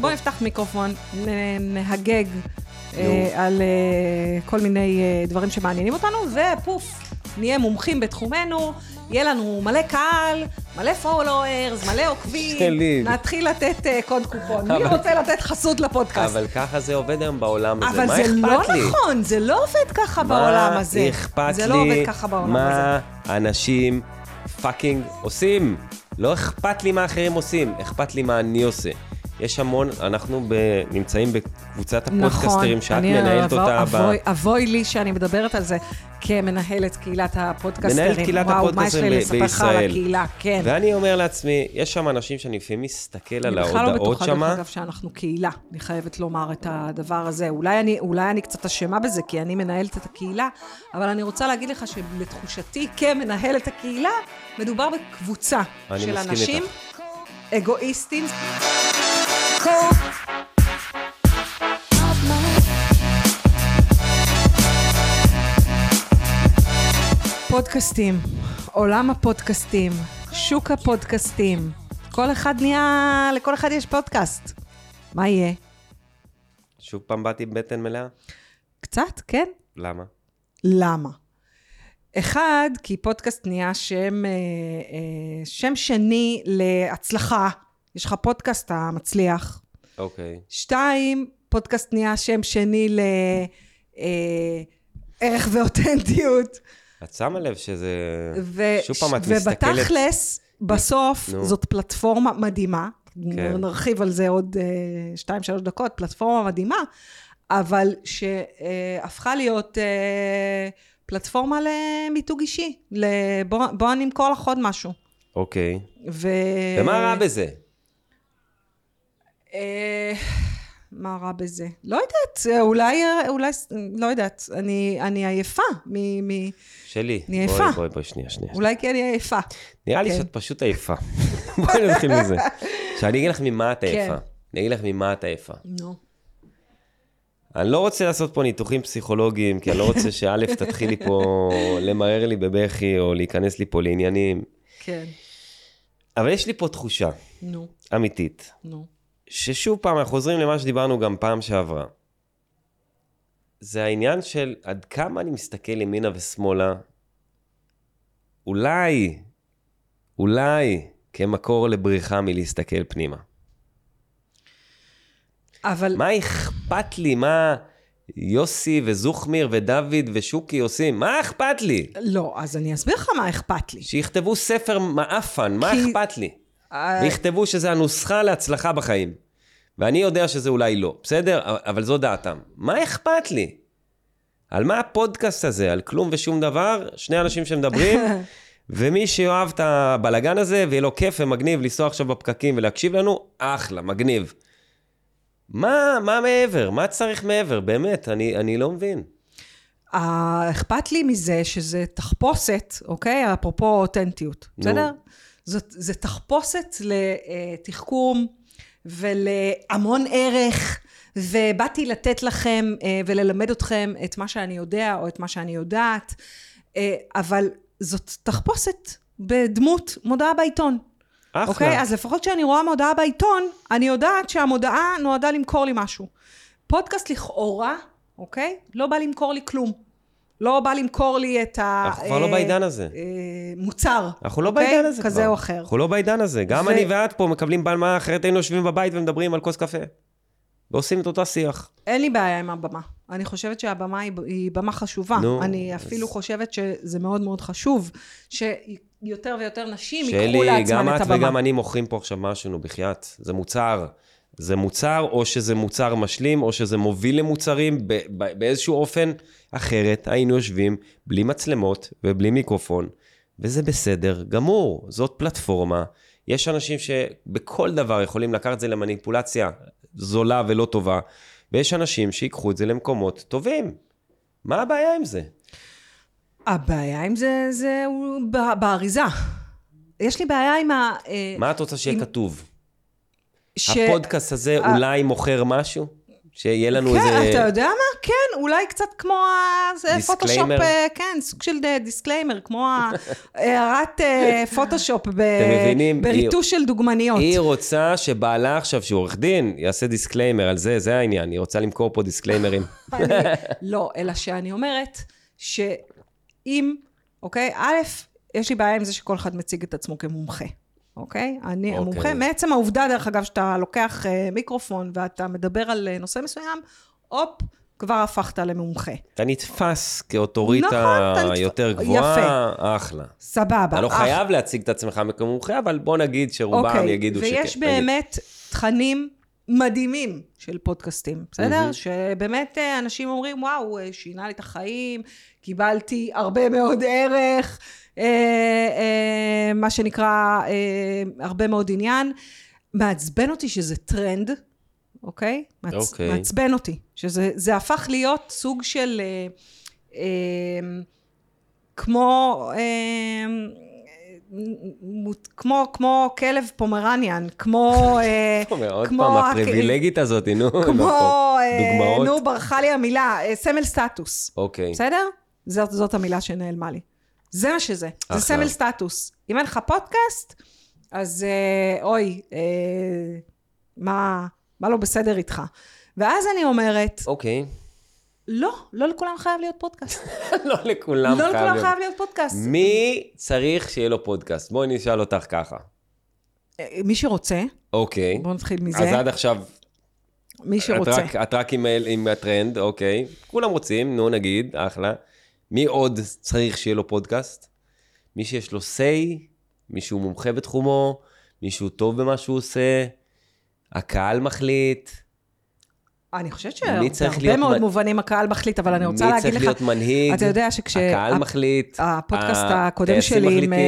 בוא נפתח מיקרופון, נהגג אה, על אה, כל מיני אה, דברים שמעניינים אותנו, ופוף, נהיה מומחים בתחומנו, יהיה לנו מלא קהל, מלא followers, מלא עוקבים, שלי. נתחיל לתת אה, קוד קופון. מי אבל- רוצה לתת חסות לפודקאסט? אבל ככה זה עובד היום בעולם הזה, אבל מה זה לא אכפת לי? נכון, זה לא עובד ככה בעולם הזה. מה אכפת זה לי לא עובד ככה בעולם הזה. מה אנשים פאקינג עושים? לא אכפת לי מה אחרים עושים, אכפת לי מה אני עושה. יש המון, אנחנו ב, נמצאים בקבוצת הפודקסטרים שאת נכון, אני מנהלת אבוא- אותה. ב- אבוי, לי שאני מדברת על זה כמנהלת קהילת הפודקסטרים. מנהלת קהילת וואו, הפודקסטרים מה ב- יש לי לספר לך על בישראל. הקהילה, כן. ואני אומר לעצמי, יש שם אנשים שאני לפעמים מסתכל על אני בכלל לא ההודעות בטוחה, דרך אגב, שאנחנו קהילה. אני חייבת לומר את הדבר הזה. אולי אני, אולי אני קצת אשמה בזה, כי אני מנהלת את הקהילה, אבל אני רוצה להגיד לך שלתחושתי, כמנהלת הקהילה, מדובר בקבוצה של אנשים איתך. אגואיסטים. פודקאסטים, עולם הפודקאסטים, שוק הפודקאסטים. כל אחד נהיה, לכל אחד יש פודקאסט. מה יהיה? שוב פעם באתי עם בטן מלאה? קצת, כן? למה? למה? אחד, כי פודקאסט נהיה שם, אה, אה, שם שני להצלחה. יש לך פודקאסט, אתה מצליח. אוקיי. שתיים, פודקאסט נהיה שם שני לערך ואותנטיות. את שמה לב שזה... ו- שוב פעם את מסתכלת... ובתכלס, בסוף, נו. זאת פלטפורמה מדהימה. כן. נרחיב על זה עוד אה, שתיים, שלוש דקות, פלטפורמה מדהימה, אבל שהפכה להיות אה, פלטפורמה למיתוג אישי. לבוא בוא נמכור לך עוד משהו. אוקיי. ו... ומה רע בזה? אה, מה רע בזה? לא יודעת, אה, אולי, אה, אולי, לא יודעת, אני, אני עייפה מ... מ שלי. אני בואי, עייפה. בואי, בואי, שנייה, שנייה. אולי כי אני עייפה. נראה לי כן. שאת פשוט עייפה. בואי נתחיל מזה. שאני אגיד לך ממה את כן. עייפה. אני אגיד לך ממה את עייפה. נו. אני לא רוצה לעשות פה ניתוחים פסיכולוגיים, כי אני לא רוצה שא' תתחילי פה למרר לי בבכי, או להיכנס לי פה לעניינים. כן. אבל יש לי פה תחושה נו, אמיתית, נו. ששוב פעם, אנחנו חוזרים למה שדיברנו גם פעם שעברה. זה העניין של עד כמה אני מסתכל ימינה ושמאלה, אולי, אולי, כמקור לבריחה מלהסתכל פנימה. אבל... מה אכפת לי? מה יוסי וזוכמיר ודוד ושוקי עושים? מה אכפת לי? לא, אז אני אסביר לך מה אכפת לי. שיכתבו ספר מעפן, מה כי- אכפת לי? אה, ויכתבו שזה הנוסחה להצלחה בחיים. ואני יודע שזה אולי לא, בסדר? אבל זו דעתם. מה אכפת לי? על מה הפודקאסט הזה? על כלום ושום דבר? שני אנשים שמדברים, ומי שאוהב את הבלגן הזה, ויהיה לו כיף ומגניב לנסוע עכשיו בפקקים ולהקשיב לנו, אחלה, מגניב. מה, מה מעבר? מה צריך מעבר? באמת, אני, אני לא מבין. אה, אכפת לי מזה שזה תחפושת, אוקיי? אפרופו אותנטיות, נו. זאת, זה תחפושת לתחכום ולהמון ערך, ובאתי לתת לכם אה, וללמד אתכם את מה שאני יודע או את מה שאני יודעת, אה, אבל זאת תחפושת בדמות מודעה בעיתון. אחלה. אוקיי? אז לפחות כשאני רואה מודעה בעיתון, אני יודעת שהמודעה נועדה למכור לי משהו. פודקאסט לכאורה, אוקיי? לא בא למכור לי כלום. לא בא למכור לי את ה... אנחנו כבר לא אה, בעידן הזה. אה, מוצר. אנחנו לא אוקיי? בעידן הזה כבר. כזה או אחר. אנחנו לא בעידן הזה. גם אני ואת פה מקבלים במה, אחרת היינו יושבים בבית ומדברים על כוס קפה. ועושים את אותו שיח. אין לי בעיה עם הבמה. אני חושבת שהבמה היא, היא במה חשובה. נו, אני אז- אפילו חושבת שזה מאוד מאוד חשוב, שיותר ויותר נשים שלי, ייקחו לעצמן גם את את הבמה. וגם אני מוכרים פה עכשיו משהו, נו, בחייאת. זה מוצר. זה מוצר, או שזה מוצר משלים, או שזה מוביל למוצרים ב- ב- באיזשהו אופן. אחרת היינו יושבים בלי מצלמות ובלי מיקרופון, וזה בסדר גמור. זאת פלטפורמה. יש אנשים שבכל דבר יכולים לקחת את זה למניפולציה זולה ולא טובה, ויש אנשים שיקחו את זה למקומות טובים. מה הבעיה עם זה? הבעיה עם זה, זה באריזה. יש לי בעיה עם ה... אה, מה את רוצה שיהיה עם- כתוב? ש- הפודקאסט הזה ה- אולי מוכר משהו? שיהיה לנו כן, איזה... אתה יודע מה? כן, אולי קצת כמו ה... זה פוטושופ? אה, כן, סוג של ד- disclaimer, כמו הערת אה, פוטושופ ב- מבינים? בריטוש של דוגמניות. היא רוצה שבעלה עכשיו, שהוא עורך דין, יעשה disclaimer על זה, זה העניין. היא רוצה למכור פה דיסקליימרים. אני, לא, אלא שאני אומרת שאם, אוקיי, א', יש לי בעיה עם זה שכל אחד מציג את עצמו כמומחה, אוקיי? אני אוקיי. המומחה, מעצם העובדה, דרך אגב, שאתה לוקח אה, מיקרופון ואתה מדבר על אה, נושא מסוים, הופ, כבר הפכת למומחה. אתה נתפס כאוטוריטה נכון, אתה נתפ- יותר גבוהה, אחלה. סבבה. אתה לא אח- חייב להציג את עצמך כמומחה, אבל בוא נגיד שרובם אוקיי, יגידו שכן. ויש נגיד. באמת תכנים מדהימים של פודקאסטים, בסדר? מהמם. שבאמת אה, אנשים אומרים, וואו, שינה לי את החיים, קיבלתי הרבה מאוד ערך, מה שנקרא, אה, הרבה מאוד עניין. מעצבן אותי שזה טרנד, אוקיי? מעצ... אוקיי. מעצבן אותי, שזה זה הפך להיות סוג של... אה, אה, כמו... אה, מות- כמו, כמו כלב פומרניאן, כמו... אה, אומר, עוד כמו פעם, הפריבילגית הזאת, נו. כמו... נכון. אה, דוגמאות. נו, ברחה לי המילה, אה, סמל סטטוס. אוקיי. בסדר? זאת, זאת המילה שנעלמה לי. זה מה שזה. אחלה. זה סמל סטטוס. אם אין לך פודקאסט, אז אה, אוי, אה, מה, מה לא בסדר איתך? ואז אני אומרת, אוקיי. לא, לא לכולם חייב להיות פודקאסט. לא לכולם לא חייב לכולם להיות. חייב להיות פודקאסט. מי צריך שיהיה לו פודקאסט? בואי נשאל אותך ככה. אה, מי שרוצה, אוקיי. בואו נתחיל מזה. אז עד עכשיו, מי את שרוצה. רק, את רק עם הטרנד, אוקיי. כולם רוצים, נו נגיד, אחלה. מי עוד צריך שיהיה לו פודקאסט? מי שיש לו say, מישהו מומחה בתחומו, מישהו טוב במה שהוא עושה, הקהל מחליט, אני חושבת מי צריך להיות מאוד מ- מובנים הקהל מחליט, אבל אני רוצה מי להגיד צריך לך, להיות מנהיג, אתה יודע שכש... הקהל הפ- מחליט, הפודקאסט הקודם שלי עם מחליטים. אה,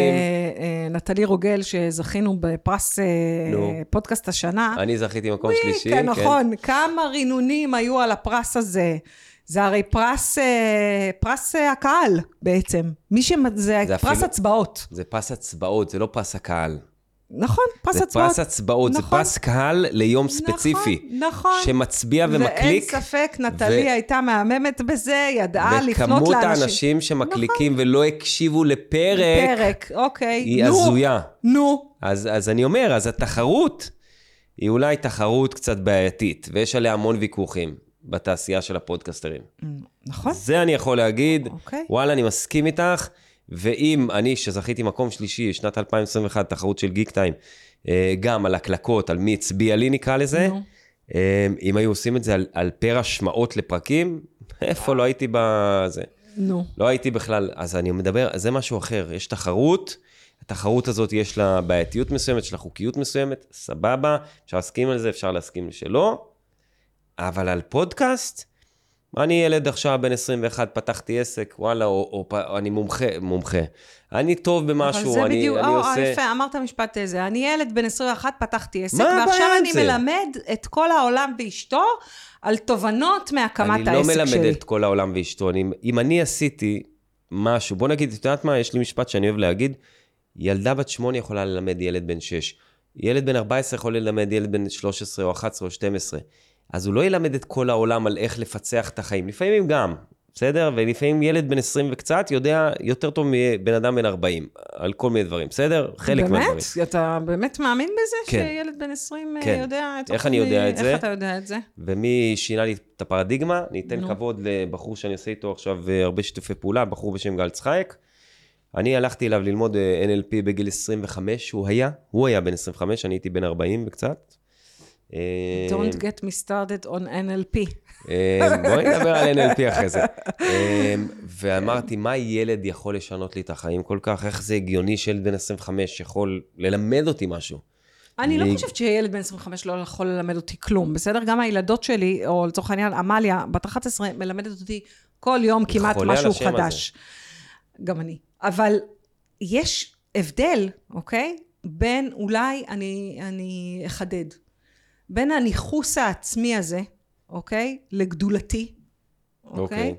אה, נטלי רוגל, שזכינו בפרס אה, נו. פודקאסט השנה. אני זכיתי מקום שלישי, כן, נכון, כמה רינונים היו על הפרס הזה. זה הרי פרס, אה, פרס אה, הקהל בעצם. מי ש... זה זה פרס אפילו- הצבעות. זה פס הצבעות, זה לא פס הקהל. נכון, פרס זה הצבעות. פס הצבעות, זה נכון. פס קהל ליום ספציפי. נכון, נכון. שמצביע ומקליק. ואין ספק, נטלי ו- הייתה מהממת בזה, ידעה לפנות לאנשים. וכמות האנשים שמקליקים ולא הקשיבו לפרק, פרק, אוקיי. היא נו, הזויה. נו. אז, אז אני אומר, אז התחרות היא אולי תחרות קצת בעייתית, ויש עליה המון ויכוחים בתעשייה של הפודקסטרים. נכון. זה אני יכול להגיד, אוקיי. וואלה, אני מסכים איתך, ואם אני, שזכיתי מקום שלישי, שנת 2021, תחרות של גיק טיים, אה, גם על הקלקות, על מי הצביע לי נקרא לזה, נו. אה, אם היו עושים את זה על, על פר השמעות לפרקים, איפה לא הייתי בזה. נו. לא הייתי בכלל, אז אני מדבר, זה משהו אחר, יש תחרות, התחרות הזאת יש לה בעייתיות מסוימת, יש לה חוקיות מסוימת, סבבה, אפשר להסכים על זה, אפשר להסכים שלא, אבל על פודקאסט, אני ילד עכשיו בן 21, פתחתי עסק, וואלה, או, או, או אני מומחה, מומחה. אני טוב במשהו, אני, בדיוק, אני או, עושה... יפה, אמרת משפט איזה. אני ילד בן 21, פתחתי עסק, ועכשיו אני זה? מלמד את כל העולם ואשתו על תובנות מהקמת העסק אני שלי. לא מלמד את כל העולם ואשתו. אני, אם אני עשיתי משהו, בוא נגיד, את יודעת מה? יש לי משפט שאני אוהב להגיד, ילדה בת שמונה יכולה ללמד ילד בן שש. ילד בן 14 יכול ללמד ילד בן 13 או 11 או 12. אז הוא לא ילמד את כל העולם על איך לפצח את החיים. לפעמים גם, בסדר? ולפעמים ילד בן 20 וקצת יודע יותר טוב מבן אדם בן 40, על כל מיני דברים, בסדר? חלק מהדברים. באמת? אתה באמת מאמין בזה? כן. שילד בן 20 כן. יודע את איך אני יודע את זה? איך אתה יודע את זה? ומי שינה לי את הפרדיגמה, אני אתן נו. כבוד לבחור שאני עושה איתו עכשיו אה, הרבה שיתופי פעולה, בחור בשם גל צחייק. אני הלכתי אליו ללמוד אה, NLP בגיל 25, הוא היה, הוא היה בן 25, אני הייתי בן 40 וקצת. אה, Don't get me started on NLP. אה, בואי נדבר על NLP אחרי זה. אה, ואמרתי, מה ילד יכול לשנות לי את החיים כל כך? איך זה הגיוני שילד בן 25 יכול ללמד אותי משהו? אני לא חושבת שילד בן 25 לא יכול ללמד אותי כלום, בסדר? גם הילדות שלי, או לצורך העניין, עמליה, בת 11, מלמדת אותי כל יום כמעט משהו חדש. גם אני. אבל יש הבדל, אוקיי? בין, אולי אני, אני אחדד, בין הניכוס העצמי הזה, אוקיי? לגדולתי, אוקיי? אוקיי.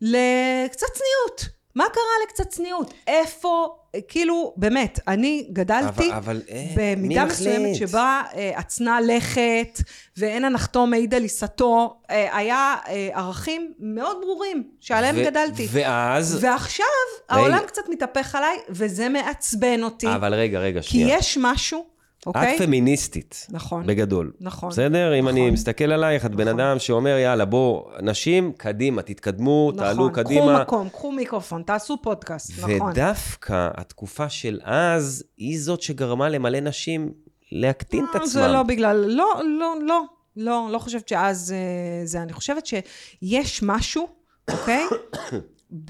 לקצת צניעות. מה קרה לקצת צניעות? איפה, כאילו, באמת, אני גדלתי אבל, אבל אה, במידה מי מסוימת? שבה אה, עצנה לכת, ואין הנחתו מעיד על עיסתו, אה, היה אה, ערכים מאוד ברורים שעליהם ו- גדלתי. ואז... ועכשיו רגע. העולם קצת מתהפך עליי, וזה מעצבן אותי. אבל רגע, רגע, כי שנייה. יש משהו, אוקיי? את פמיניסטית. נכון. בגדול. נכון. בסדר? אם אני נכון. מסתכל עלייך, את בן נכון. אדם שאומר, יאללה, בוא, נשים, קדימה, תתקדמו, תעלו נכון, קדימה. קחו מקום, קחו מיקרופון, תעשו פודקאסט, נכון. ודווקא התקופה של אז, היא זאת שגרמה למלא נשים להקטין את אה, עצמם. זה לא בגלל, לא, לא, לא, לא, לא חושבת שאז אה, זה, אני חושבת שיש משהו, אוקיי?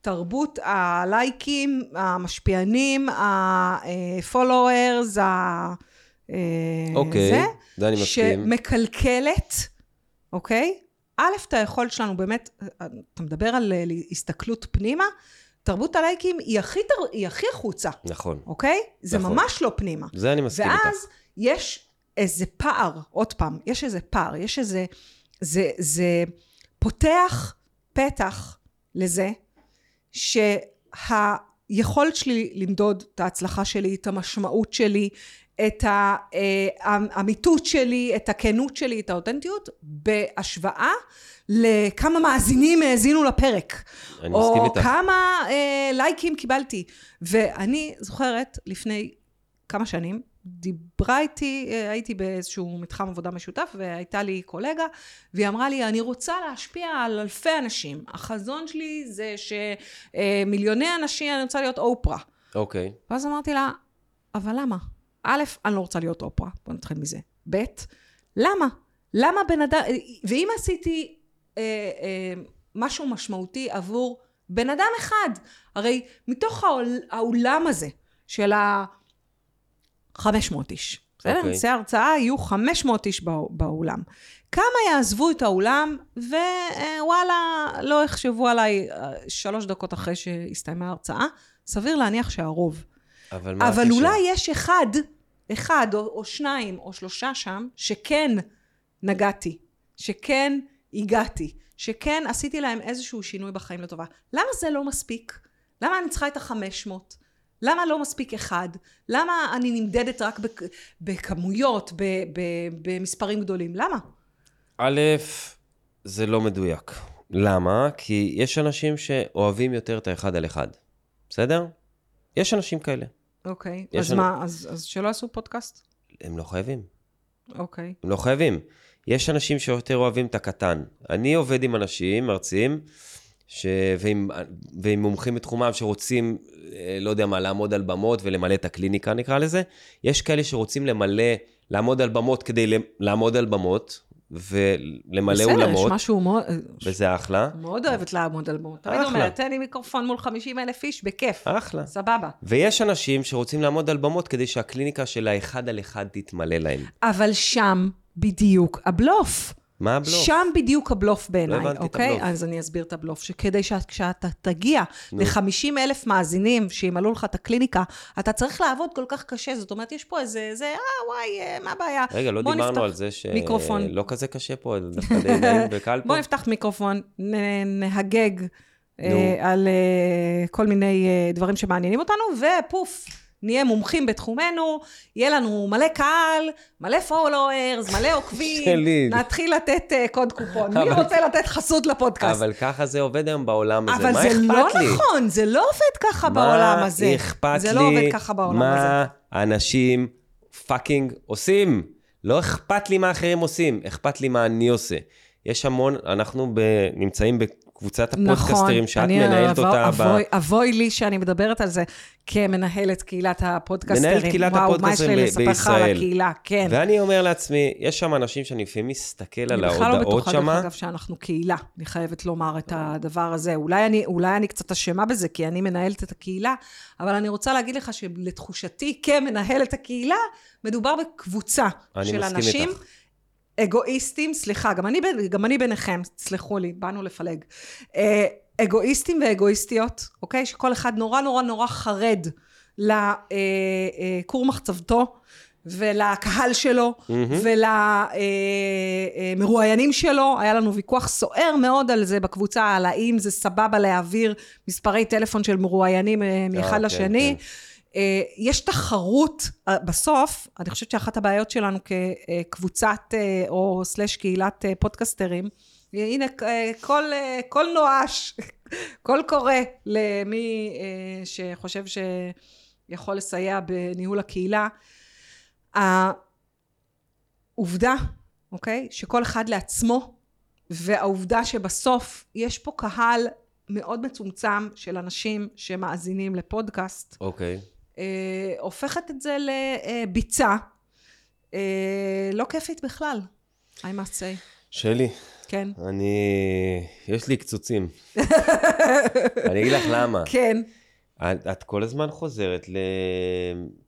בתרבות הלייקים, המשפיענים, הפולוורס, ה... אה, אוקיי, זה, זה אני מסכים. שמקלקלת, אוקיי? א', את היכולת שלנו באמת, אתה מדבר על אה, הסתכלות פנימה, תרבות הלייקים היא הכי, תר... היא הכי החוצה, נכון. אוקיי? זה נכון. ממש לא פנימה. זה אני מסכים איתך. ואז יש איזה פער, עוד פעם, יש איזה פער, יש איזה, זה, זה פותח פתח לזה שהיכולת שלי למדוד את ההצלחה שלי, את המשמעות שלי, את אה, האמיתות שלי, את הכנות שלי, את האותנטיות, בהשוואה לכמה מאזינים האזינו לפרק. אני מסכים או איתך. כמה אה, לייקים קיבלתי. ואני זוכרת, לפני כמה שנים, דיברה איתי, אה, הייתי באיזשהו מתחם עבודה משותף, והייתה לי קולגה, והיא אמרה לי, אני רוצה להשפיע על אלפי אנשים. החזון שלי זה שמיליוני אנשים, אני רוצה להיות אופרה. אוקיי. ואז אמרתי לה, אבל למה? א', אני לא רוצה להיות אופרה, בוא נתחיל מזה. ב', למה? למה בן אדם, ואם עשיתי אה, אה, משהו משמעותי עבור בן אדם אחד, הרי מתוך העול, האולם הזה של ה-500 איש, בסדר? אוקיי. נעשה הרצאה, יהיו 500 איש בא- באולם. כמה יעזבו את האולם, ווואלה, לא יחשבו עליי אה, שלוש דקות אחרי שהסתיימה ההרצאה? סביר להניח שהרוב. אבל מה אבל? אולי יש אחד, אחד או, או שניים או שלושה שם, שכן נגעתי, שכן הגעתי, שכן עשיתי להם איזשהו שינוי בחיים לטובה. למה זה לא מספיק? למה אני צריכה את החמש מאות? למה לא מספיק אחד? למה אני נמדדת רק בכ, בכמויות, ב, ב, במספרים גדולים? למה? א', זה לא מדויק. למה? כי יש אנשים שאוהבים יותר את האחד על אחד. בסדר? יש אנשים כאלה. אוקיי, יש אז לנו- מה, אז, אז שלא יעשו פודקאסט? הם לא חייבים. אוקיי. הם לא חייבים. יש אנשים שיותר אוהבים את הקטן. אני עובד עם אנשים, מרצים, ש... ועם... ועם מומחים בתחומם שרוצים, אה, לא יודע מה, לעמוד על במות ולמלא את הקליניקה, נקרא לזה. יש כאלה שרוצים למלא, לעמוד על במות כדי ל- לעמוד על במות, ולמלא בסדר, אולמות, יש משהו מאוד... וזה אחלה. מאוד אוהבת לעמוד על במות. תמיד. אומרת, תן לי מיקרופון מול 50 אלף איש, בכיף. אחלה. סבבה. ויש אנשים שרוצים לעמוד על במות כדי שהקליניקה של האחד על אחד תתמלא להם. אבל שם בדיוק הבלוף. מה הבלוף? שם בדיוק הבלוף בעיניי, לא הבנתי את אוקיי? הבלוף. אז אני אסביר את הבלוף. שכדי שכשאתה תגיע נו. ל-50 אלף מאזינים שימלאו לך את הקליניקה, אתה צריך לעבוד כל כך קשה. זאת אומרת, יש פה איזה, זה, אה, וואי, אה, מה הבעיה? רגע, לא דיברנו נפתח על זה מיקרופון. שלא כזה קשה פה, דווקא די נעים וקל פה. בוא נפתח מיקרופון, נ- נהגג אה. על אה, כל מיני אה, דברים שמעניינים אותנו, ופוף, נהיה מומחים בתחומנו, יהיה לנו מלא קהל, מלא followers, מלא עוקבים, שלי. נתחיל לתת אה, קוד קופון. מי אבל- רוצה לתת חסות לפודקאסט? אבל ככה זה עובד היום בעולם הזה, אבל מה זה אכפת לא לי? נכון, זה לא עובד ככה בעולם הזה. מה אכפת זה לי לא עובד ככה בעולם הזה. מה אנשים fucking עושים? לא אכפת לי מה אחרים עושים, אכפת לי מה אני עושה. יש המון, אנחנו ב, נמצאים בקבוצת הפודקסטרים שאת אני- מנהלת אבוי- אותה. ב- אבוי- אבוי לי שאני מדברת על זה כמנהלת קהילת הפודקסטרים. מנהלת קהילת וואו, הפודקסטרים מה ב- יש לי לספר לך על בישראל. הקהילה? כן. ואני אומר לעצמי, יש שם אנשים שאני לפעמים מסתכל על אני בכלל לא ההודעות בטוחה, דרך אגב, שאנחנו קהילה. אני חייבת לומר את הדבר הזה. אולי אני, אולי אני קצת אשמה בזה, כי אני מנהלת את הקהילה, אבל אני רוצה להגיד לך שלתחושתי, כמנהלת הקהילה, מדובר בקבוצה אני של מסכים אנשים איתך. אגואיסטים, סליחה, גם אני, גם אני ביניכם, תסלחו לי, באנו לפלג. אה, אגואיסטים ואגואיסטיות, אוקיי? שכל אחד נורא נורא נורא חרד לכור מחצבתו, ולקהל שלו, ולמרואיינים שלו. היה לנו ויכוח סוער מאוד על זה בקבוצה, על האם זה סבבה להעביר מספרי טלפון של מרואיינים אה, מאחד כן, לשני. כן. אה, יש תחרות, אה, בסוף, אני חושבת שאחת הבעיות שלנו כקבוצת אה, או סלש קהילת פודקסטרים, הנה כל, כל נואש, קול קורא למי שחושב שיכול לסייע בניהול הקהילה. העובדה, אוקיי, שכל אחד לעצמו, והעובדה שבסוף יש פה קהל מאוד מצומצם של אנשים שמאזינים לפודקאסט, אוקיי. אה, הופכת את זה לביצה אה, לא כיפית בכלל, I must say. שלי, כן. אני... יש לי קצוצים. אני אגיד לך למה. כן. את, את כל הזמן חוזרת ל...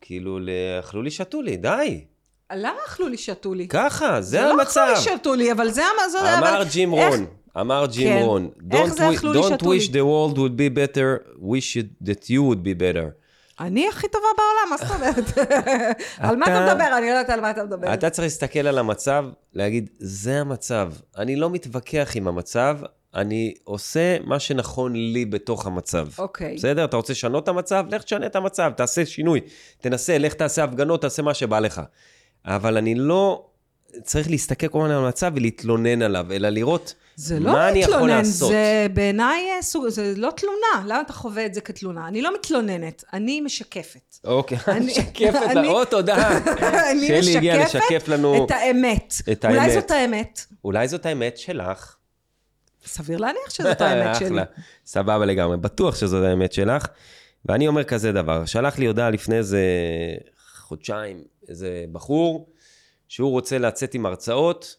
כאילו, ל... אכלו לי, שתו לי, די. למה אכלו לי, שתו לי? ככה, זה, זה לא המצב. אכלו לי, שתו לי, אבל זה המזון. אמר ג'ים רון, אמר ג'ים כן. רון, איך Don't זה wi- אכלו לי, don't שתו לי? wish the world would be better, wish it that you would be better. אני הכי טובה בעולם, מה זאת אומרת? על מה אתה מדבר? אני לא יודעת על מה אתה מדבר. אתה צריך להסתכל על המצב, להגיד, זה המצב. אני לא מתווכח עם המצב, אני עושה מה שנכון לי בתוך המצב. אוקיי. בסדר? אתה רוצה לשנות את המצב? לך תשנה את המצב, תעשה שינוי. תנסה, לך תעשה הפגנות, תעשה מה שבא לך. אבל אני לא צריך להסתכל כל הזמן על המצב ולהתלונן עליו, אלא לראות זה לא מה אני יכול להתלונן, לעשות. זה בעיניי אה, סוג, זה לא תלונה. למה אתה חווה את זה כתלונה? אני לא מתלוננת, אני משקפת. אוקיי, אני- משקפת או תודה. אני שלי הגיעה משקפת לשקף לנו, את האמת. את אולי האמת. זאת האמת. אולי זאת האמת שלך. סביר להניח שזאת האמת שלי. אחלה, סבבה לגמרי, בטוח שזאת האמת שלך. ואני אומר כזה דבר, שלח לי הודעה לפני איזה חודשיים, איזה בחור, שהוא רוצה לצאת עם הרצאות,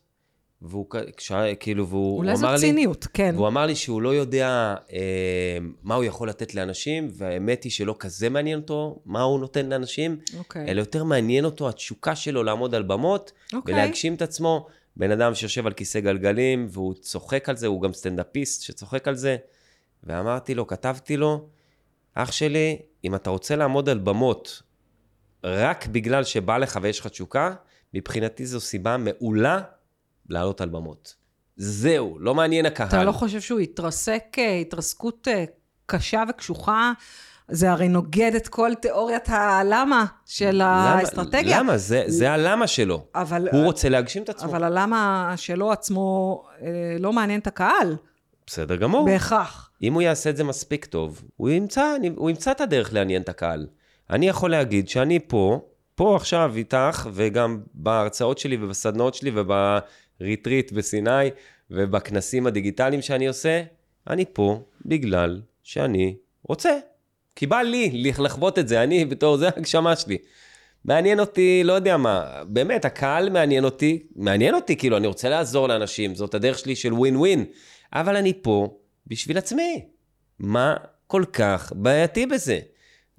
והוא כש- כאילו, והוא אולי אמר לי, ציניות, כן. והוא אמר לי שהוא לא יודע אה, מה הוא יכול לתת לאנשים, והאמת היא שלא כזה מעניין אותו מה הוא נותן לאנשים, אוקיי. אלא יותר מעניין אותו התשוקה שלו לעמוד על במות, אוקיי. ולהגשים את עצמו. בן אדם שיושב על כיסא גלגלים, והוא צוחק על זה, הוא גם סטנדאפיסט שצוחק על זה. ואמרתי לו, כתבתי לו, אח שלי, אם אתה רוצה לעמוד על במות רק בגלל שבא לך ויש לך תשוקה, מבחינתי זו סיבה מעולה לעלות על במות. זהו, לא מעניין הקהל. אתה לא חושב שהוא התרסק אה, התרסקות אה, קשה וקשוחה? זה הרי נוגד את כל תיאוריית הלמה של למה- האסטרטגיה. למה? זה, זה הלמה שלו. אבל, הוא רוצה להגשים את עצמו. אבל הלמה שלו עצמו אה, לא מעניין את הקהל, בסדר גמור. בהכרח. אם הוא יעשה את זה מספיק טוב, הוא ימצא, הוא ימצא את הדרך לעניין את הקהל. אני יכול להגיד שאני פה, פה עכשיו איתך, וגם בהרצאות שלי ובסדנאות שלי ובריטריט בסיני ובכנסים הדיגיטליים שאני עושה, אני פה בגלל שאני רוצה. כי בא לי לחוות את זה, אני בתור זה הגשמה שלי. מעניין אותי, לא יודע מה, באמת, הקהל מעניין אותי, מעניין אותי, כאילו, אני רוצה לעזור לאנשים, זאת הדרך שלי של ווין ווין, אבל אני פה בשביל עצמי. מה כל כך בעייתי בזה?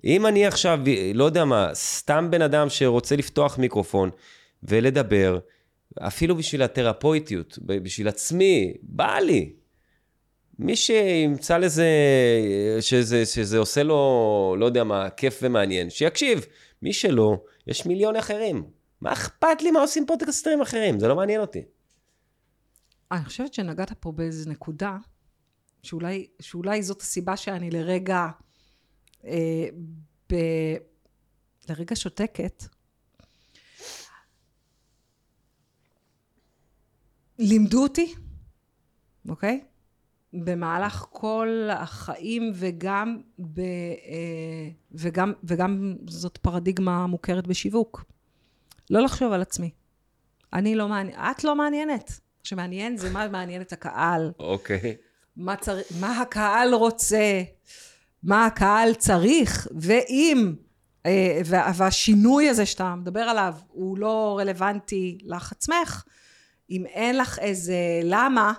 אם אני עכשיו, לא יודע מה, סתם בן אדם שרוצה לפתוח מיקרופון ולדבר, אפילו בשביל התרפויטיות, בשביל עצמי, בא לי. מי שימצא לזה, שזה, שזה עושה לו, לא יודע מה, כיף ומעניין, שיקשיב. מי שלא, יש מיליון אחרים. מה אכפת לי מה עושים פודקאסטרים אחרים? זה לא מעניין אותי. אני חושבת שנגעת פה באיזו נקודה, שאולי, שאולי זאת הסיבה שאני לרגע, ב, לרגע שותקת. לימדו אותי, אוקיי? במהלך כל החיים וגם, ב, אה, וגם, וגם זאת פרדיגמה מוכרת בשיווק. לא לחשוב על עצמי. אני לא מעניין, את לא מעניינת. שמעניין זה מה מעניין את הקהל, אוקיי. מה, צר... מה הקהל רוצה, מה הקהל צריך, ואם, אה, וה... והשינוי הזה שאתה מדבר עליו הוא לא רלוונטי לך עצמך, אם אין לך איזה למה,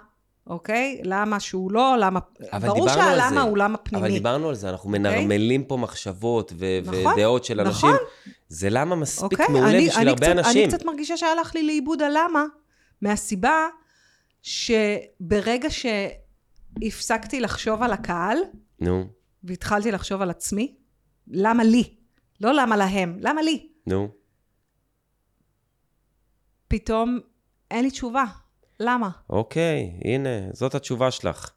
אוקיי? למה שהוא לא, למה... ברור שהלמה. הוא למה פנימי. אבל דיברנו על זה, אנחנו מנרמלים פה מחשבות ו- נכון, ודעות של אנשים. נכון. זה למה מספיק אוקיי? מעולה אני, בשביל אני הרבה קצת, אנשים. אני קצת מרגישה שהלך לי לאיבוד הלמה, מהסיבה שברגע שהפסקתי לחשוב על הקהל, נו, והתחלתי לחשוב על עצמי, למה לי? לא למה להם, למה לי? נו. פתאום אין לי תשובה. למה? אוקיי, הנה, זאת התשובה שלך.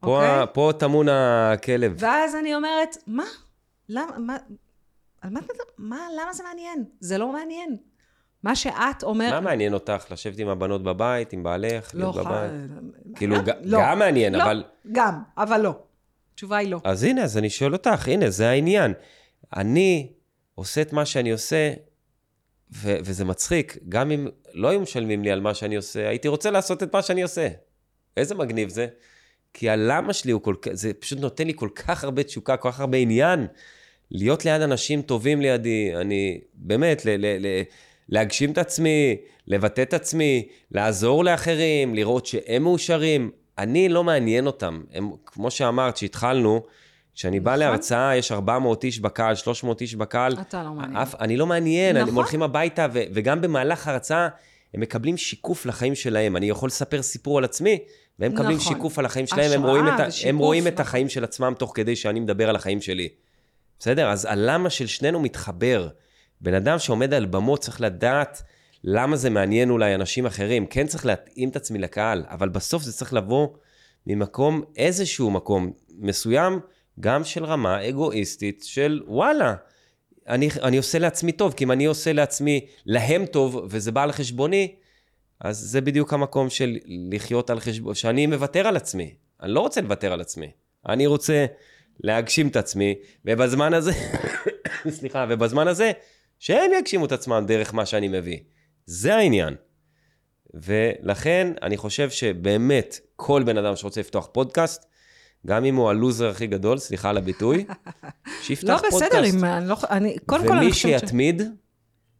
פה, אוקיי. ה- פה טמון הכלב. ואז אני אומרת, מה? למה? מה? על מה? מה? למה זה מעניין? זה לא מעניין. מה שאת אומרת... מה מעניין אותך? לשבת עם הבנות בבית, עם בעלך, לא, להיות בבית? כאילו, גם- ג- לא. גם מעניין, לא, אבל... גם, אבל לא. התשובה היא לא. אז הנה, אז אני שואל אותך, הנה, זה העניין. אני עושה את מה שאני עושה, ו- וזה מצחיק. גם אם לא היו משלמים לי על מה שאני עושה, הייתי רוצה לעשות את מה שאני עושה. איזה מגניב זה. כי הלמה שלי הוא כל כך, זה פשוט נותן לי כל כך הרבה תשוקה, כל כך הרבה עניין. להיות ליד אנשים טובים לידי, אני באמת, ל- ל- ל- להגשים את עצמי, לבטא את עצמי, לעזור לאחרים, לראות שהם מאושרים. אני לא מעניין אותם. הם, כמו שאמרת, שהתחלנו, כשאני בא נכון. להרצאה, יש 400 איש בקהל, 300 איש בקהל. אתה לא מעניין. אף, אני לא מעניין, נכון. הם הולכים הביתה, ו, וגם במהלך ההרצאה, הם מקבלים שיקוף לחיים שלהם. אני יכול לספר סיפור על עצמי, והם מקבלים נכון. שיקוף על החיים שלהם, הם רואים, את, ושיקוף, הם רואים את נכון. החיים של עצמם תוך כדי שאני מדבר על החיים שלי. בסדר? אז הלמה של שנינו מתחבר. בן אדם שעומד על במות צריך לדעת למה זה מעניין אולי אנשים אחרים. כן צריך להתאים את עצמי לקהל, אבל בסוף זה צריך לבוא ממקום, איזשהו מקום מסוים, גם של רמה אגואיסטית של וואלה, אני, אני עושה לעצמי טוב, כי אם אני עושה לעצמי, להם טוב, וזה בא על חשבוני, אז זה בדיוק המקום של לחיות על חשבון, שאני מוותר על עצמי. אני לא רוצה לוותר על עצמי. אני רוצה להגשים את עצמי, ובזמן הזה, סליחה, ובזמן הזה, שהם יגשימו את עצמם דרך מה שאני מביא. זה העניין. ולכן אני חושב שבאמת כל בן אדם שרוצה לפתוח פודקאסט, גם אם הוא הלוזר הכי גדול, סליחה על הביטוי, שיפתח לא פודקאסט. בסדר, אם אני לא... אני, קודם כל, אני ומי חושבת ש... שיתמיד,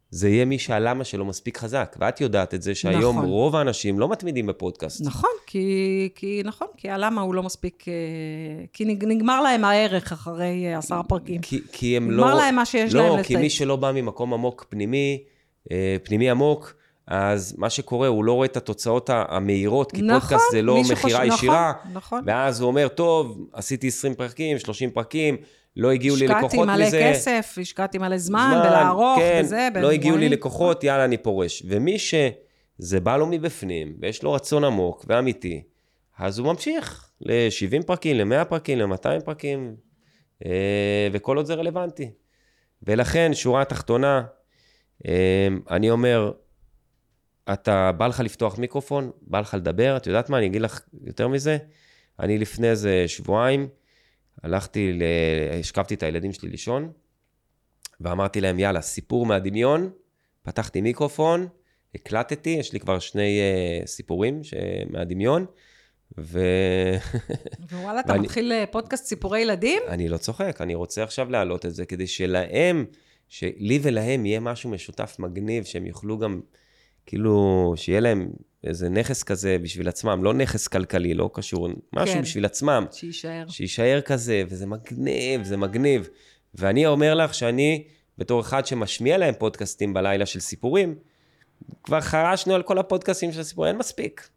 זה יהיה מי שהלמה שלו מספיק חזק. ואת יודעת את זה שהיום נכון. רוב האנשים לא מתמידים בפודקאסט. נכון, כי, כי נכון, כי הלמה הוא לא מספיק... אה, כי נג- נגמר להם הערך אחרי אה, עשרה פרקים. כי, כי הם לא... נגמר להם מה שיש להם לא, כי. מי שלא בא ממקום עמוק פנימי, פנימי עמוק, אז מה שקורה, הוא לא רואה את התוצאות המהירות, כי נכון, פודקאסט זה לא מכירה נכון, ישירה. נכון. ואז הוא אומר, טוב, עשיתי 20 פרקים, 30 פרקים, לא הגיעו לי לקוחות השקעתי מזה. מלא כסף, השקעתי מלא זמן, בלערוך, כן, וזה. לא הגיעו לי. לקוחות, יאללה, אני פורש. ומי שזה בא לו מבפנים, ויש לו רצון עמוק ואמיתי, אז הוא ממשיך ל-70 פרקים, ל-100 פרקים, ל-200 פרקים, אה, וכל עוד זה רלוונטי. ולכן, שורה תחתונה, אה, אני אומר, אתה, בא לך לפתוח מיקרופון, בא לך לדבר, את יודעת מה, אני אגיד לך יותר מזה, אני לפני איזה שבועיים, הלכתי, ל... השכבתי את הילדים שלי לישון, ואמרתי להם, יאללה, סיפור מהדמיון, פתחתי מיקרופון, הקלטתי, יש לי כבר שני uh, סיפורים ש... מהדמיון, ואני ווואלה, אתה ואני- מתחיל אה, פודקאסט סיפורי ילדים? לא צוחק, אני רוצה עכשיו להעלות את זה, כדי שלהם, שלי ולהם יהיה משהו משותף מגניב, שהם יוכלו גם, כאילו, שיהיה להם איזה נכס כזה בשביל עצמם, לא נכס כלכלי, לא קשור, משהו כן. בשביל עצמם. שיישאר. שיישאר כזה, וזה מגניב, זה מגניב. ואני אומר לך שאני, בתור אחד שמשמיע להם פודקאסטים בלילה של סיפורים, כבר חרשנו על כל הפודקאסטים של הסיפורים, אין מספיק.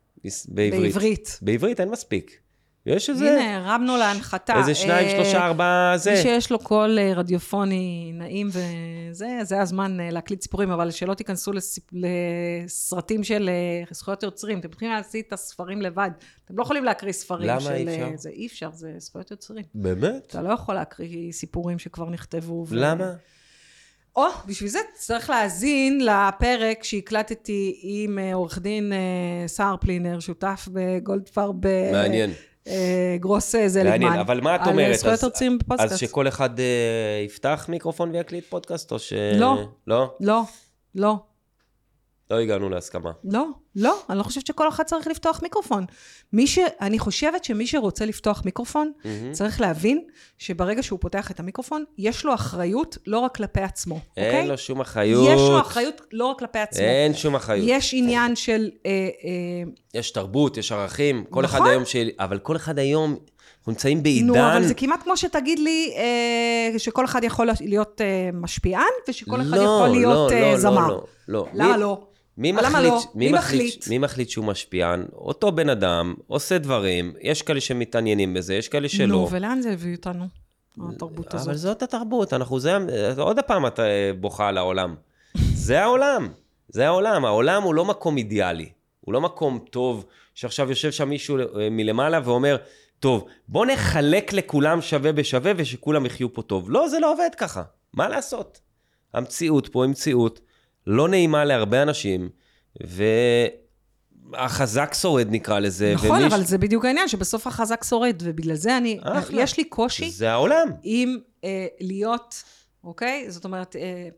בעברית. בעברית. בעברית אין מספיק. יש איזה, הנה, הרמנו להנחתה. איזה שניים, אה, שלושה, ארבעה, זה. מי שיש לו קול אה, רדיופוני נעים וזה, זה הזמן אה, להקליט סיפורים, אבל שלא תיכנסו לסיפ... לסרטים של זכויות יוצרים. אתם יכולים להקליט את הספרים לבד. אתם לא יכולים להקריא ספרים למה של... אי אה, אפשר? זה אי אפשר, זה זכויות יוצרים. באמת? אתה לא יכול להקריא סיפורים שכבר נכתבו. ו- למה? או, בשביל זה צריך להאזין לפרק שהקלטתי עם עורך דין סער פלינר, שותף בגולדפרב. מעניין. אה, גרוס אה, זליגמן. מעניין, אבל מה את על אומרת? זכויות אז- יוצרים בפודקאסט. אז שכל אחד אה, יפתח מיקרופון ויקליט פודקאסט, או ש... לא. לא? לא, לא, לא הגענו להסכמה. לא, לא, אני לא חושבת שכל אחד צריך לפתוח מיקרופון. מי ש... אני חושבת שמי שרוצה לפתוח מיקרופון, מהמם. צריך להבין שברגע שהוא פותח את המיקרופון, יש לו אחריות לא רק כלפי עצמו, אוקיי? אין לו שום אחריות. יש לו אחריות לא רק כלפי עצמו. אין שום אחריות. יש עניין של... אה, אה, יש תרבות, יש ערכים, כל אחד נכון. היום ש... אבל כל אחד היום, אנחנו נמצאים בעידן... נו, אבל זה כמעט כמו שתגיד לי אה, שכל אחד יכול להיות אה, משפיען, ושכל אחד לא, יכול להיות לא, אה, לא, זמר. לא, לא. למה מי- לא? מי אבל מחליט, לא? מי, מי מחליט, מחליט? מי מחליט שהוא משפיען? אותו בן אדם עושה דברים, יש כאלה שמתעניינים בזה, יש כאלה שלא. נו, ולאן זה הביא אותנו, התרבות הזאת? אבל זאת התרבות, אנחנו זה, עוד פעם את אה, בוכה על העולם. זה העולם. זה העולם. העולם הוא לא מקום אידיאלי. הוא לא מקום טוב, שעכשיו יושב שם מישהו אה, מלמעלה ואומר, טוב, בוא נחלק לכולם שווה בשווה ושכולם יחיו פה טוב. לא, זה לא עובד ככה. מה לעשות? המציאות פה היא מציאות לא נעימה להרבה אנשים, והחזק שורד נקרא לזה. נכון, ומיש... אבל זה בדיוק העניין, שבסוף החזק שורד, ובגלל זה אני, אחלה. יש לי קושי זה העולם. עם אה, להיות, אוקיי? זאת אומרת, אה,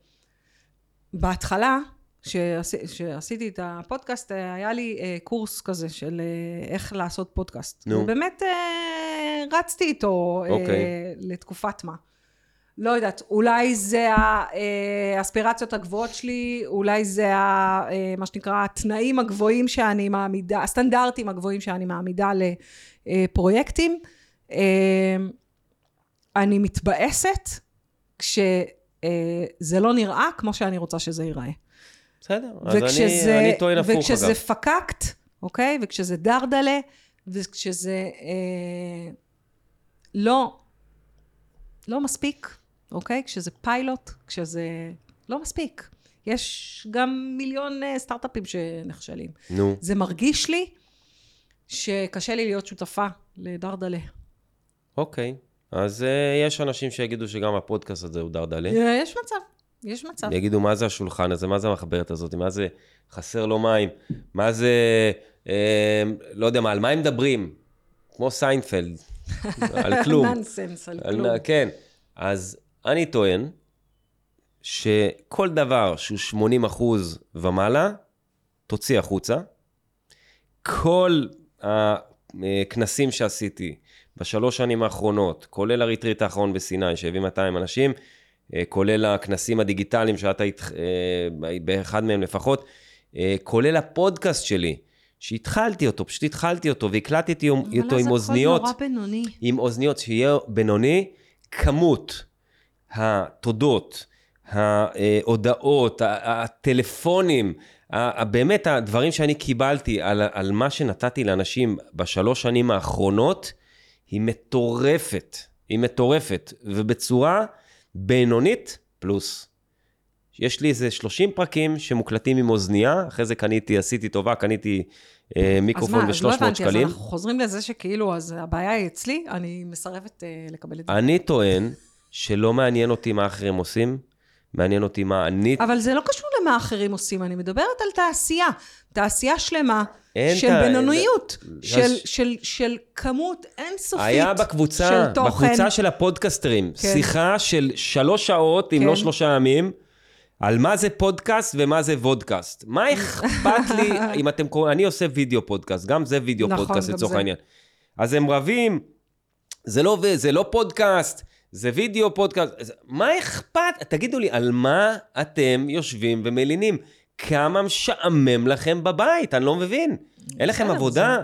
בהתחלה, שעשי, שעשיתי את הפודקאסט, אה, היה לי אה, קורס כזה של אה, איך לעשות פודקאסט. נו. ובאמת אה, רצתי איתו אה, אוקיי. לתקופת מה. לא יודעת, אולי זה אה, האספירציות הגבוהות שלי, אולי זה ה, אה, מה שנקרא התנאים הגבוהים שאני מעמידה, הסטנדרטים הגבוהים שאני מעמידה לפרויקטים. אה, אני מתבאסת כשזה לא נראה כמו שאני רוצה שזה ייראה. בסדר, אז אני, וכשזה, אני טוען הפוך וכשזה אגב. פקקט, אוקיי? וכשזה דרדלה, וכשזה אה, לא, לא מספיק, אוקיי? כשזה פיילוט, כשזה לא מספיק. יש גם מיליון אה, סטארט-אפים שנכשלים. נו, זה מרגיש לי שקשה לי להיות שותפה לדרדלה. אוקיי. אז uh, יש אנשים שיגידו שגם הפודקאסט הזה הוא דרדלה. אה, יש מצב, יש מצב. יגידו, מה זה השולחן הזה? מה זה המחברת הזאת? מה זה חסר לו מים? מה זה... אה, לא יודע מה, על מה הם מדברים? כמו סיינפלד, על כלום. נונסנס, על על- כלום. כן. אז אני טוען שכל דבר שהוא 80 אחוז ומעלה, תוציא החוצה. כל הכנסים שעשיתי בשלוש שנים האחרונות, כולל הריטריט האחרון בסיני, שהביא 200 אנשים, כולל הכנסים הדיגיטליים שאת היית אה, באחד מהם לפחות, אה, כולל הפודקאסט שלי, שהתחלתי אותו, פשוט התחלתי אותו והקלטתי אותו עם אוזניות. אבל אז הכל נורא בינוני. עם אוזניות, שיהיה בינוני, כמות התודות, ההודעות, הטלפונים, באמת הדברים שאני קיבלתי על, על מה שנתתי לאנשים בשלוש שנים האחרונות, היא מטורפת. היא מטורפת, ובצורה בינונית פלוס. יש לי איזה 30 פרקים שמוקלטים עם אוזנייה, אחרי זה קניתי, עשיתי טובה, קניתי אה, מיקרופון אז מה, אז ב-300 לא הבנתי, שקלים. אז אנחנו חוזרים לזה שכאילו, אז הבעיה היא אצלי, אני מסרבת אה, לקבל את זה. אני טוען שלא מעניין אותי מה אחרים עושים, מעניין אותי מה אני... אבל זה לא קשור למה אחרים עושים, אני מדברת על תעשייה. תעשייה שלמה אין של תע- בינוניות, אז- של, של, של כמות אינסופית היה בקבוצה, של תוכן. בקבוצה של הפודקאסטרים, כן. שיחה של שלוש שעות, אם כן. לא שלושה ימים, על מה זה פודקאסט ומה זה vodcast. מה אכפת לי אם אתם קוראים, אני עושה וידאו פודקאסט, גם זה וידאו נכון, פודקאסט לצורך. העניין. אז הם רבים, זה לא, זה לא פודקאסט, זה וידאו פודקאסט, אז מה אכפת? תגידו לי, על מה אתם יושבים ומלינים? כמה משעמם לכם בבית? אני לא מבין. אין לכם בסדר, עבודה?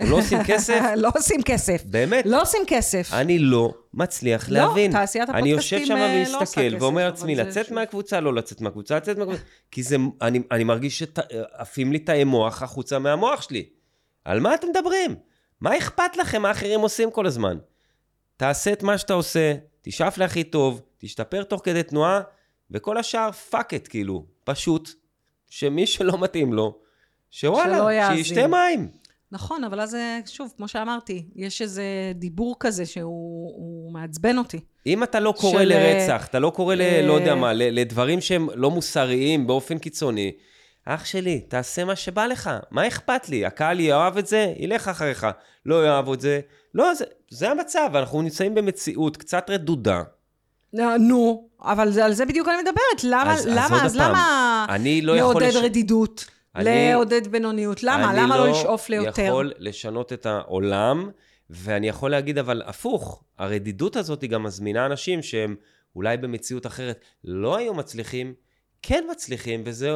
לא עושים כסף? לא עושים כסף. באמת? לא עושים כסף. אני לא מצליח לא, להבין. תעשיית אני יושב הפודקאסטים, שם אה, לא עושה ומסתכל כסף, ואומר אבל לעצמי, זה לצאת שוב. מהקבוצה, לא לצאת מהקבוצה, לצאת מהקבוצה, כי זה, אני, אני מרגיש שעפים לי תאי מוח החוצה מהמוח שלי. על מה אתם מדברים? מה אכפת לכם מה אחרים עושים כל הזמן? תעשה את מה שאתה עושה, תשאף להכי טוב, תשתפר תוך כדי תנועה, וכל השאר fuck it, כאילו, פשוט, שמי שלא מתאים לו, שוואלה. שישתה מים. נכון, אבל אז, אה, שוב, כמו שאמרתי, יש איזה דיבור כזה שהוא הוא מעצבן אותי. אם אתה לא קורא של, לרצח, אתה לא קורא ל... אה, לא יודע מה, לדברים שהם לא מוסריים באופן קיצוני, אח שלי, תעשה מה שבא לך, מה אכפת לי? הקהל יאהב את זה, ילך אחריך. לא יאהב את זה, לא, זה, זה המצב, אנחנו נמצאים במציאות קצת רדודה. אה, נו, אבל זה, על זה בדיוק אני מדברת. למה, אז- אז למה, אז פעם, למה אני לא יכול לעודד לש- רדידות? אני- לעודד בינוניות? למה? למה לא לשאוף ליותר? אני לא יכול לשנות את העולם, ואני יכול להגיד, אבל הפוך, הרדידות הזאת היא גם מזמינה אנשים שהם אולי במציאות אחרת לא היו מצליחים, כן מצליחים, וזה,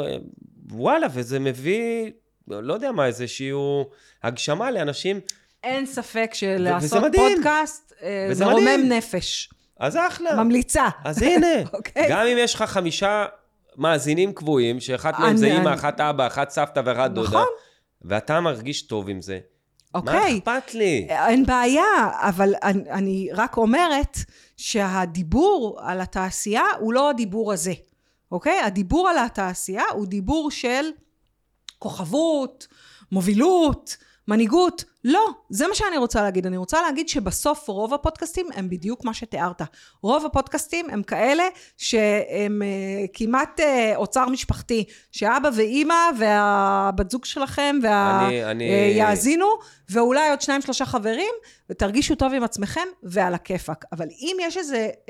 וואלה, וזה מביא, לא יודע מה, איזושהי הגשמה לאנשים, אין ספק שלעשות. פודקאסט אה, וזה מרומם מדהים. נפש. אז אחלה. ממליצה. אז הנה, אוקיי. גם אם יש לך חמישה מאזינים קבועים, שאחת מהם זה אימא, אחת אבא, אחת סבתא ואחת דודה, נכון. ואתה מרגיש טוב עם זה, מה אוקיי. אכפת לי? אין בעיה, אבל אני, אני רק אומרת שהדיבור על התעשייה הוא לא הדיבור הזה, אוקיי? הדיבור על התעשייה הוא דיבור של כוכבות, מובילות, מנהיגות. לא, זה מה שאני רוצה להגיד. אני רוצה להגיד שבסוף רוב הפודקאסטים הם בדיוק מה שתיארת. רוב הפודקאסטים הם כאלה שהם uh, כמעט uh, אוצר משפחתי, שאבא ואימא והבת זוג שלכם וה... אני- אני- uh, יאזינו, ואולי עוד שניים שלושה חברים, ותרגישו טוב עם עצמכם ועל הכיפאק. אבל אם יש איזה uh,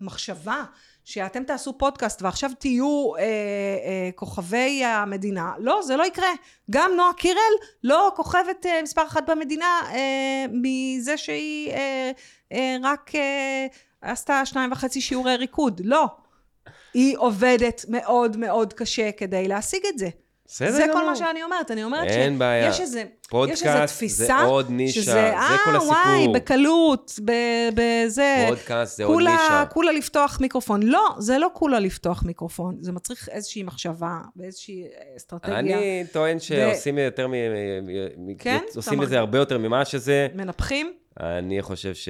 מחשבה שאתם תעשו פודקאסט ועכשיו תהיו אה, אה, כוכבי המדינה, לא, זה לא יקרה. גם נועה קירל לא כוכבת אה, מספר אחת במדינה אה, מזה שהיא אה, אה, רק אה, עשתה שניים וחצי שיעורי ריקוד. לא. היא עובדת מאוד מאוד קשה כדי להשיג את זה. בסדר זה גמור. כל מה שאני אומרת. אני אומרת אין בעיה. שיש איזה, פודקאסט יש איזו זה תפיסה, עוד נישה, שזה, זה אה, כל הסיפור. וואי, בקלות, בזה, פודקאסט זה עוד כולה, נישה. כולה לפתוח מיקרופון. לא, זה לא כולה לפתוח מיקרופון, זה מצריך איזושהי מחשבה ואיזושהי אסטרטגיה. אני טוען שעושים יותר מ... כן? עושים את זה הרבה יותר ממה שזה. מנפחים, אני חושב ש...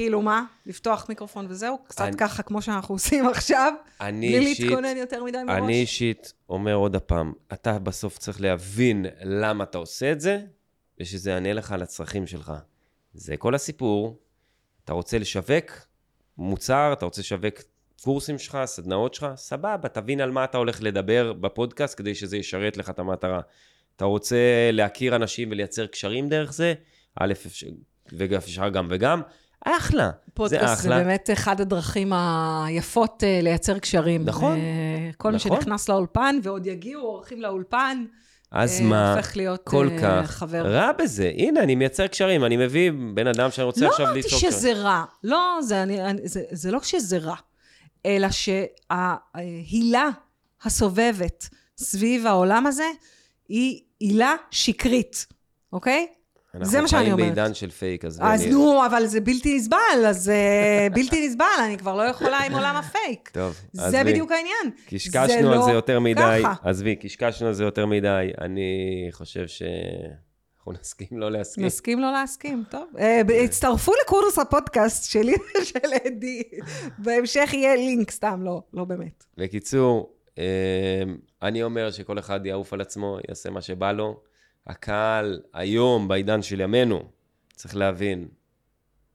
כאילו מה? לפתוח מיקרופון וזהו? קצת אני- ככה כמו שאנחנו עושים עכשיו, אני בלי אישית... להתכונן יותר מדי מראש. אני אישית אומר עוד הפעם, אתה בסוף צריך להבין למה אתה עושה את זה, ושזה יענה לך על הצרכים שלך. זה כל הסיפור. אתה רוצה לשווק מוצר, אתה רוצה לשווק קורסים שלך, סדנאות שלך, סבבה, תבין על מה אתה הולך לדבר בפודקאסט כדי שזה ישרת לך את המטרה. אתה רוצה להכיר אנשים ולייצר קשרים דרך זה, א', אפשר- ואפשר גם וגם, אחלה. פודקאסט זה, אחלה. באמת אחד הדרכים היפות אה, לייצר קשרים. נכון, אה, כל מי נכון. שנכנס לאולפן, ועוד יגיעו אורחים לאולפן, אז אה, מה הופך להיות כל אה, כך חבר. רע בזה? הנה, אני מייצר קשרים, אני מביא בן אדם שאני רוצה לא עכשיו אמרתי ליצור קשרים. שזה רע. לא, זה, אני, אני, זה, זה לא שזה רע, אלא שההילה הסובבת סביב העולם הזה היא הילה שקרית, אוקיי? זה מה שאני אנחנו אומרת. חיים בעידן של פייק, אז... אז אני- נו, אבל זה בלתי נסבל, אז אה, בלתי נסבל, אני כבר לא יכולה עם עולם הפייק. טוב, זה עזבי. בדיוק העניין. קשקשנו על לא זה יותר מדי. עזבי, קשקשנו על זה יותר מדי. אני חושב ש... אנחנו נסכים לא להסכים. נסכים לא להסכים, טוב. אה, הצטרפו לקורס הפודקאסט שלי ושל אדי. בהמשך יהיה לינק, סתם, לא, לא באמת. בקיצור, אמ, אני אומר שכל אחד יעוף על עצמו, יעשה מה שבא לו. הקהל היום, בעידן של ימינו, צריך להבין,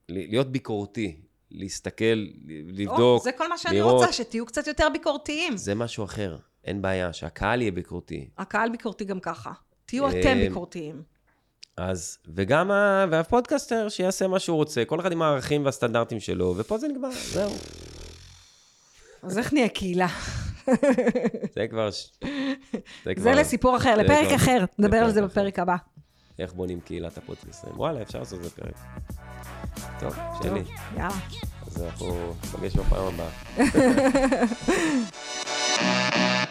להיות ביקורתי, להסתכל, לבדוק, או, זה כל מה שאני לראות. רוצה, שתהיו קצת יותר ביקורתיים. זה משהו אחר, אין בעיה, שהקהל יהיה ביקורתי. הקהל ביקורתי גם ככה. תהיו אה, אתם ביקורתיים. אז, וגם ה... והפודקאסטר שיעשה מה שהוא רוצה, כל אחד עם הערכים והסטנדרטים שלו, ופה זה נגמר, זהו. אז איך נהיה קהילה? זה כבר... זה כבר- לסיפור אחר, זה לפרק כבר- אחר. נדבר על זה אחר. בפרק הבא. איך בונים קהילת הפודקאסטרים. וואלה, אפשר לעשות את זה פרק. טוב, שלי. יאללה. אז אנחנו ניפגש בפעם הבאה.